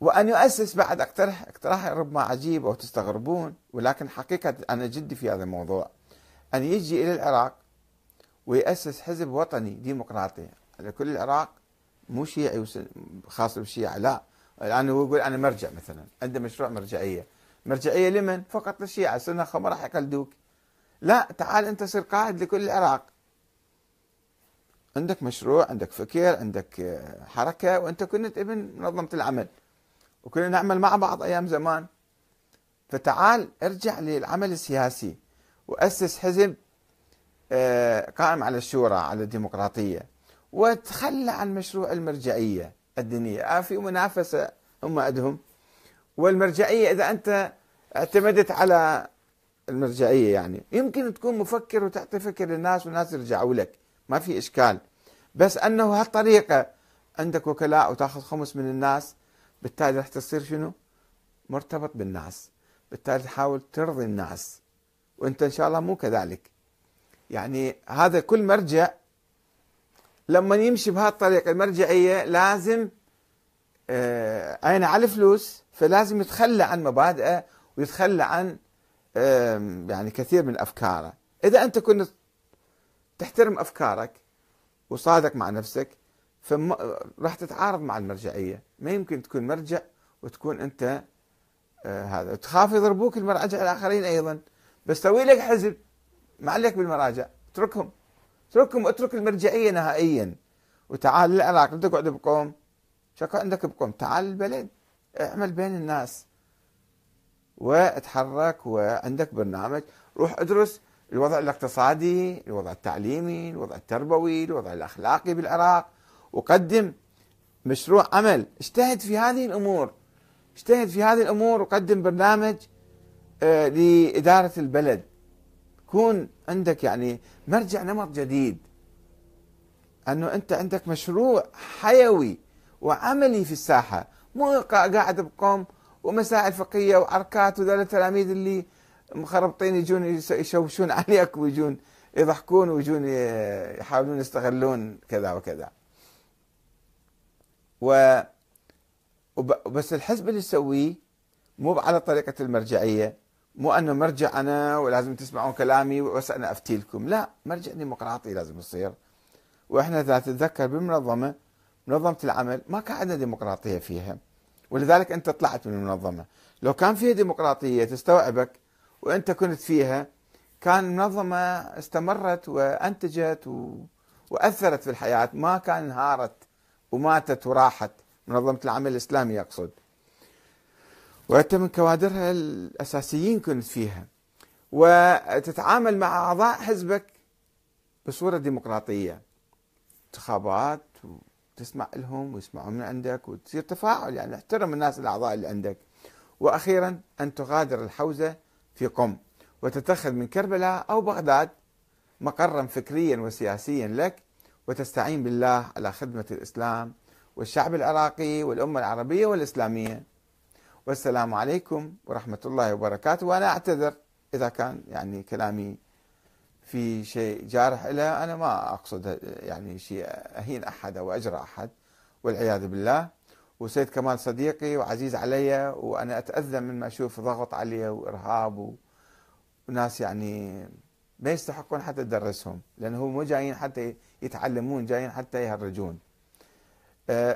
وأن يؤسس بعد. أقترح اقتراح ربما عجيب أو تستغربون ولكن حقيقة أنا جدي في هذا الموضوع. أن يجي إلى العراق ويأسس حزب وطني ديمقراطي. على كل العراق مو شيعي خاص بالشيعة لا. الآن هو يقول أنا مرجع مثلا عنده مشروع مرجعية. مرجعية لمن؟ فقط للشيعة. سنة ما راح يقلدوك. لا تعال أنت صير قائد لكل العراق. عندك مشروع عندك فكر عندك حركة وأنت كنت ابن منظمة العمل. وكنا نعمل مع بعض أيام زمان. فتعال ارجع للعمل السياسي وأسس حزب آه، قائم على الشورى على الديمقراطية وتخلى عن مشروع المرجعية الدينية. آه في منافسة هم عندهم. والمرجعية إذا أنت اعتمدت على المرجعية يعني يمكن تكون مفكر وتعطي فكر للناس والناس يرجعوا لك. ما في إشكال. بس أنه هالطريقة عندك وكلاء وتأخذ خمس من الناس بالتالي راح تصير شنو؟ مرتبط بالناس. بالتالي تحاول ترضي الناس. وانت إن شاء الله مو كذلك. يعني هذا كل مرجع لما يمشي بهالطريقه المرجعية لازم آه عينه على الفلوس؟ فلازم يتخلى عن مبادئه ويتخلى عن آه يعني كثير من أفكاره. إذا أنت كنت تحترم أفكارك وصادق مع نفسك فراح تتعارض مع المرجعية. ما يمكن تكون مرجع وتكون أنت آه هذا. تخاف يضربوك المراجع الآخرين أيضا. بس سوي لك حزب ما عليك بالمراجع. اتركهم. اتركهم اترك المرجعية نهائيا. وتعال للعراق لا تقعد بقوم. شكو عندك بقوم؟ تعال البلد. اعمل بين الناس. واتحرك وعندك برنامج. روح ادرس الوضع الاقتصادي الوضع التعليمي الوضع التربوي الوضع الأخلاقي بالعراق. وقدم مشروع عمل. اجتهد في هذه الأمور. اجتهد في هذه الأمور وقدم برنامج آه، لإدارة البلد. كون عندك يعني مرجع نمط جديد. أنه أنت عندك مشروع حيوي وعملي في الساحة. مو قاعد بقوم ومسائل فقهية وعركات وذول التلاميذ اللي مخربطين يجون يشوشون عليك ويجون يضحكون ويجون يحاولون يستغلون كذا وكذا. و بس الحزب اللي يسويه مو على طريقة المرجعية مو أنه مرجع أنا ولازم تسمعون كلامي بس أنا أفتي لكم. لا مرجع ديمقراطي لازم يصير. وإحنا إذا تتذكر بالمنظمة منظمة العمل ما كان عندنا ديمقراطية فيها. ولذلك أنت طلعت من المنظمة. لو كان فيها ديمقراطية تستوعبك وأنت كنت فيها كان المنظمة استمرت وأنتجت و... وأثرت في الحياة ما كان انهارت. وماتت وراحت. منظمة العمل الإسلامي أقصد. وأنت من كوادرها الأساسيين كنت فيها. وتتعامل مع أعضاء حزبك بصورة ديمقراطية. انتخابات وتسمع لهم ويسمعون من عندك وتصير تفاعل. يعني احترم الناس الأعضاء اللي عندك. وأخيرا أن تغادر الحوزة في قم. وتتخذ من كربلاء أو بغداد مقرا فكريا وسياسيا لك وتستعين بالله على خدمة الإسلام والشعب العراقي والأمة العربية والإسلامية. والسلام عليكم ورحمة الله وبركاته. وأنا أعتذر إذا كان يعني كلامي في شيء جارح له أنا ما أقصد يعني شيء أهين أحد أو أجرى أحد والعياذ بالله. وسيد كمال صديقي وعزيز علي وأنا أتأذى من ما أشوف ضغط علي وإرهاب وناس يعني ما يستحقون حتى تدرسهم لأنه مو جايين حتى يتعلمون جايين حتى يهرجون. آه،